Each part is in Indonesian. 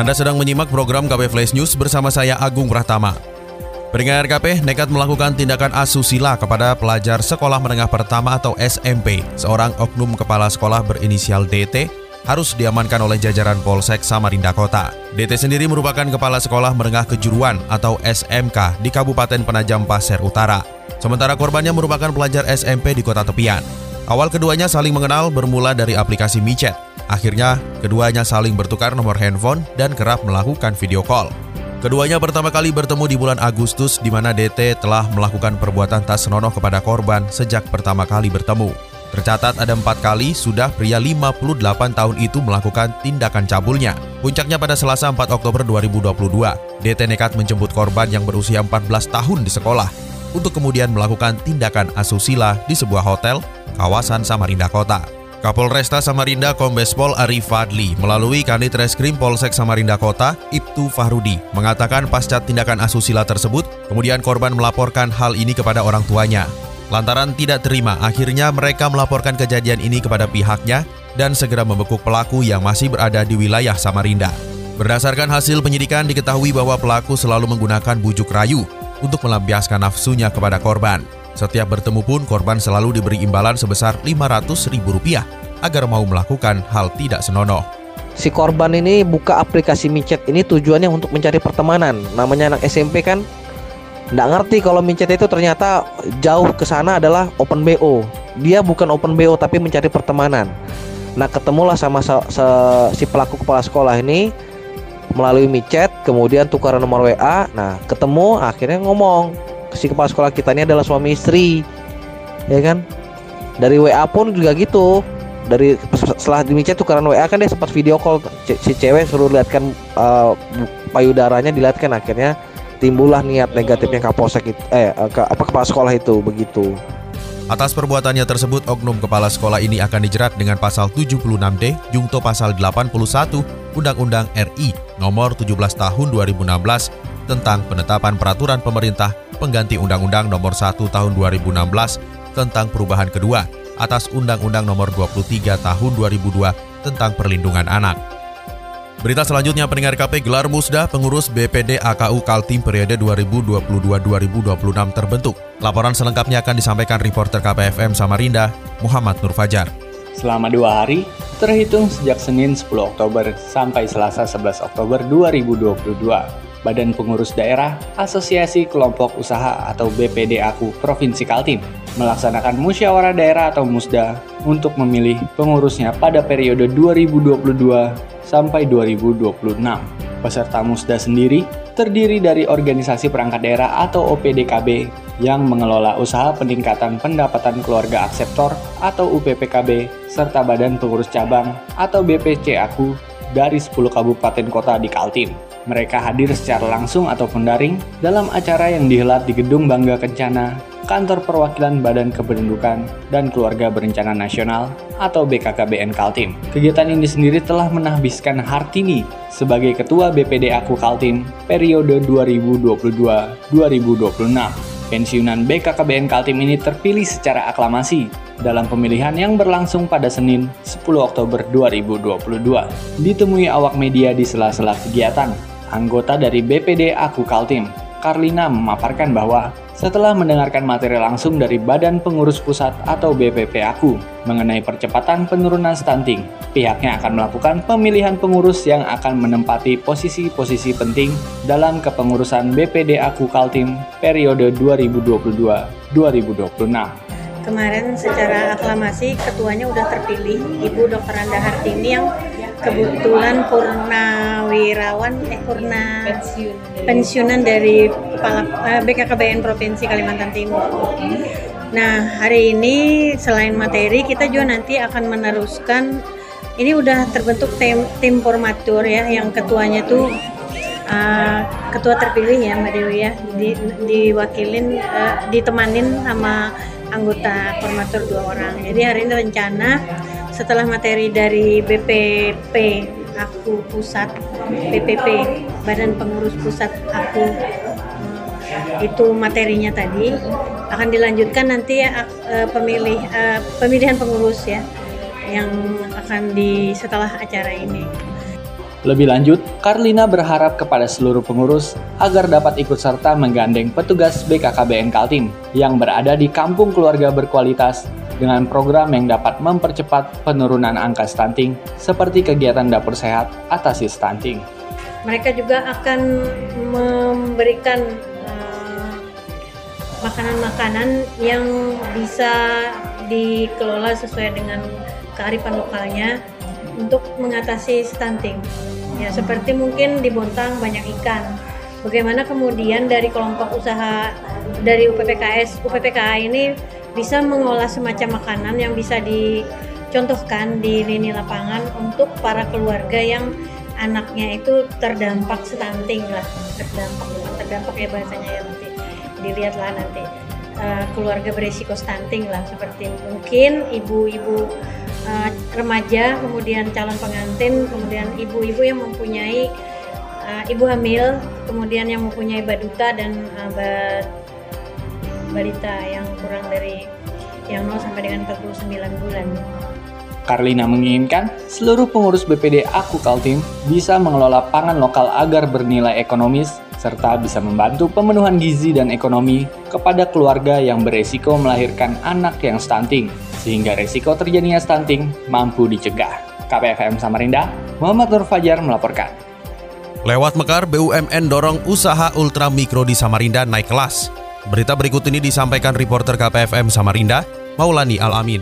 Anda sedang menyimak program KP Flash News bersama saya Agung Pratama. Pendengar KP nekat melakukan tindakan asusila kepada pelajar sekolah menengah pertama atau SMP. Seorang oknum kepala sekolah berinisial DT harus diamankan oleh jajaran Polsek Samarinda Kota. DT sendiri merupakan kepala sekolah menengah kejuruan atau SMK di Kabupaten Penajam Pasir Utara. Sementara korbannya merupakan pelajar SMP di kota tepian. Awal keduanya saling mengenal bermula dari aplikasi micet. Akhirnya, keduanya saling bertukar nomor handphone dan kerap melakukan video call. Keduanya pertama kali bertemu di bulan Agustus di mana DT telah melakukan perbuatan tak senonoh kepada korban sejak pertama kali bertemu. Tercatat ada empat kali sudah pria 58 tahun itu melakukan tindakan cabulnya. Puncaknya pada Selasa 4 Oktober 2022, DT nekat menjemput korban yang berusia 14 tahun di sekolah untuk kemudian melakukan tindakan asusila di sebuah hotel kawasan Samarinda Kota. Kapolresta Samarinda Kombes Pol Arif Fadli melalui Kanit Reskrim Polsek Samarinda Kota, Ibtu Fahrudi, mengatakan pasca tindakan asusila tersebut, kemudian korban melaporkan hal ini kepada orang tuanya. Lantaran tidak terima, akhirnya mereka melaporkan kejadian ini kepada pihaknya dan segera membekuk pelaku yang masih berada di wilayah Samarinda. Berdasarkan hasil penyidikan diketahui bahwa pelaku selalu menggunakan bujuk rayu untuk melampiaskan nafsunya kepada korban. Setiap bertemu pun korban selalu diberi imbalan sebesar Rp500.000 agar mau melakukan hal tidak senonoh. Si korban ini buka aplikasi micet ini tujuannya untuk mencari pertemanan. Namanya anak SMP kan nggak ngerti kalau micet itu ternyata jauh ke sana adalah open BO. Dia bukan open BO tapi mencari pertemanan. Nah ketemulah sama se se si pelaku kepala sekolah ini melalui micet, kemudian tukaran nomor WA. Nah ketemu akhirnya ngomong si kepala sekolah kita ini adalah suami istri ya kan? Dari WA pun juga gitu. Dari setelah di chat tukaran WA kan dia sempat video call si cewek suruh lihatkan uh, payudaranya dilihatkan akhirnya timbullah niat negatifnya kapolsek itu, eh ke, apa kepala sekolah itu begitu. Atas perbuatannya tersebut, oknum kepala sekolah ini akan dijerat dengan pasal 76D, jungto pasal 81 Undang-Undang RI nomor 17 tahun 2016 tentang penetapan peraturan pemerintah pengganti Undang-Undang Nomor 1 Tahun 2016 tentang perubahan kedua atas Undang-Undang Nomor 23 Tahun 2002 tentang perlindungan anak. Berita selanjutnya pendengar KP gelar musda pengurus BPD AKU Kaltim periode 2022-2026 terbentuk. Laporan selengkapnya akan disampaikan reporter KPFM Samarinda, Muhammad Nur Fajar. Selama dua hari, terhitung sejak Senin 10 Oktober sampai Selasa 11 Oktober 2022, Badan Pengurus Daerah Asosiasi Kelompok Usaha atau BPD Aku Provinsi Kaltim melaksanakan musyawarah daerah atau musda untuk memilih pengurusnya pada periode 2022 sampai 2026. Peserta musda sendiri terdiri dari organisasi perangkat daerah atau OPDKB yang mengelola usaha peningkatan pendapatan keluarga akseptor atau UPPKB serta badan pengurus cabang atau BPC Aku dari 10 kabupaten kota di Kaltim. Mereka hadir secara langsung ataupun daring dalam acara yang dihelat di Gedung Bangga Kencana, Kantor Perwakilan Badan Kependudukan dan Keluarga Berencana Nasional atau BKKBN Kaltim. Kegiatan ini sendiri telah menahbiskan Hartini sebagai Ketua BPD Aku Kaltim periode 2022-2026. Pensiunan BKKBN Kaltim ini terpilih secara aklamasi dalam pemilihan yang berlangsung pada Senin 10 Oktober 2022. Ditemui awak media di sela-sela kegiatan, anggota dari BPD Aku Kaltim, Karlina memaparkan bahwa setelah mendengarkan materi langsung dari Badan Pengurus Pusat atau BPP Aku mengenai percepatan penurunan stunting, pihaknya akan melakukan pemilihan pengurus yang akan menempati posisi-posisi penting dalam kepengurusan BPD Aku Kaltim periode 2022-2026 kemarin secara aklamasi ketuanya udah terpilih Ibu Dr. Anda Hartini yang kebetulan purnawirawan eh purna pensiunan dari kepala eh, BKKBN Provinsi Kalimantan Timur. Nah, hari ini selain materi kita juga nanti akan meneruskan ini udah terbentuk tim tim formatur ya yang ketuanya tuh uh, ketua terpilih ya Mbak Dewi ya di, diwakilin uh, ditemanin sama anggota formatur dua orang. Jadi hari ini rencana setelah materi dari BPP aku pusat BPP Badan Pengurus Pusat aku itu materinya tadi akan dilanjutkan nanti ya pemilih pemilihan pengurus ya yang akan di setelah acara ini. Lebih lanjut, Karlina berharap kepada seluruh pengurus agar dapat ikut serta menggandeng petugas BKKBN Kaltim yang berada di kampung keluarga berkualitas dengan program yang dapat mempercepat penurunan angka stunting seperti kegiatan dapur sehat atasi stunting. Mereka juga akan memberikan uh, makanan-makanan yang bisa dikelola sesuai dengan kearifan lokalnya untuk mengatasi stunting. Ya, seperti mungkin di Bontang banyak ikan. Bagaimana kemudian dari kelompok usaha dari UPPKS, UPPKA ini bisa mengolah semacam makanan yang bisa dicontohkan di lini lapangan untuk para keluarga yang anaknya itu terdampak stunting lah, terdampak terdampak ya bahasanya ya nanti dilihatlah nanti. Uh, keluarga berisiko stunting lah seperti mungkin ibu-ibu uh, remaja, kemudian calon pengantin, kemudian ibu-ibu yang mempunyai uh, ibu hamil, kemudian yang mempunyai baduta dan uh, balita yang kurang dari yang 0 sampai dengan 49 bulan. Karlina menginginkan seluruh pengurus BPD Aku Kaltim bisa mengelola pangan lokal agar bernilai ekonomis serta bisa membantu pemenuhan gizi dan ekonomi kepada keluarga yang beresiko melahirkan anak yang stunting sehingga resiko terjadinya stunting mampu dicegah. KPFM Samarinda, Muhammad Nur Fajar melaporkan. Lewat Mekar, BUMN dorong usaha ultra mikro di Samarinda naik kelas. Berita berikut ini disampaikan reporter KPFM Samarinda, Maulani Alamin.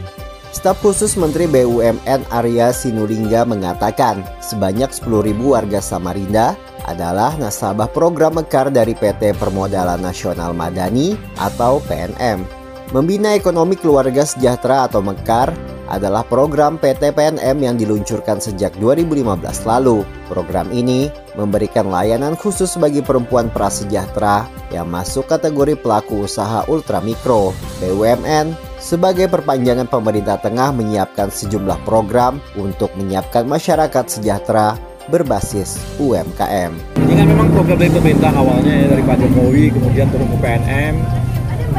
Staf khusus Menteri BUMN Arya Sinulinga mengatakan sebanyak 10.000 warga Samarinda adalah nasabah program Mekar dari PT Permodalan Nasional Madani atau PNM. Membina Ekonomi Keluarga Sejahtera atau Mekar adalah program PT PNM yang diluncurkan sejak 2015 lalu. Program ini memberikan layanan khusus bagi perempuan prasejahtera yang masuk kategori pelaku usaha ultramikro. BUMN sebagai perpanjangan pemerintah tengah menyiapkan sejumlah program untuk menyiapkan masyarakat sejahtera berbasis UMKM. Kan memang program dari pemerintah awalnya ya, dari Pak Jokowi, kemudian turun ke PNM,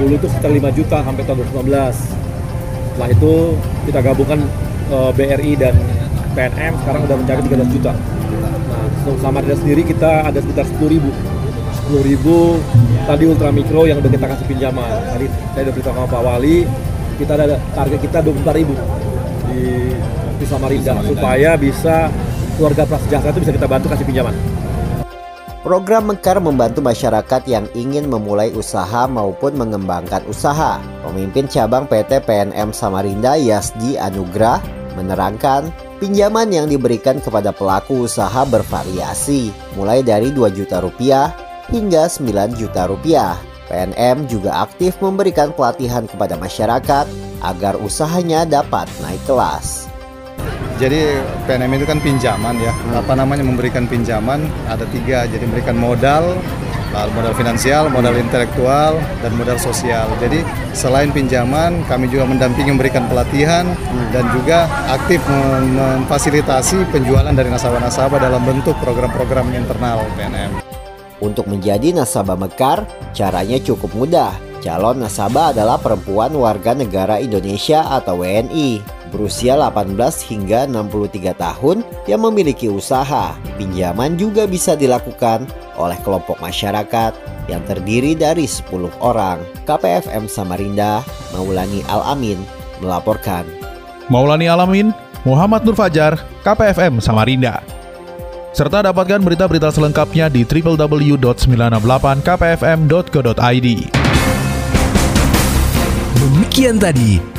dulu itu sekitar 5 juta sampai tahun 2019 setelah itu kita gabungkan uh, eh, BRI dan PNM sekarang udah mencapai 13 juta. Nah sama dia sendiri kita ada sekitar 10 ribu. 10 ribu tadi ultra mikro yang udah kita kasih pinjaman. Tadi saya udah beritahu sama Pak Wali kita ada target kita 24 ribu di, di Samarinda supaya bisa keluarga prasejahtera itu bisa kita bantu kasih pinjaman Program Mekar membantu masyarakat yang ingin memulai usaha maupun mengembangkan usaha. Pemimpin cabang PT PNM Samarinda Yasdi Anugrah menerangkan pinjaman yang diberikan kepada pelaku usaha bervariasi, mulai dari 2 juta rupiah hingga 9 juta rupiah. PNM juga aktif memberikan pelatihan kepada masyarakat agar usahanya dapat naik kelas. Jadi PNM itu kan pinjaman ya, hmm. apa namanya memberikan pinjaman ada tiga, jadi memberikan modal, modal finansial, modal intelektual, dan modal sosial. Jadi selain pinjaman, kami juga mendampingi memberikan pelatihan hmm. dan juga aktif memfasilitasi penjualan dari nasabah-nasabah dalam bentuk program-program internal PNM. Untuk menjadi nasabah Mekar, caranya cukup mudah. Calon nasabah adalah perempuan warga negara Indonesia atau WNI berusia 18 hingga 63 tahun yang memiliki usaha. Pinjaman juga bisa dilakukan oleh kelompok masyarakat yang terdiri dari 10 orang. KPFM Samarinda, Maulani Alamin melaporkan. Maulani Alamin, Muhammad Nur Fajar, KPFM Samarinda. Serta dapatkan berita-berita selengkapnya di www.968kpfm.co.id. Demikian tadi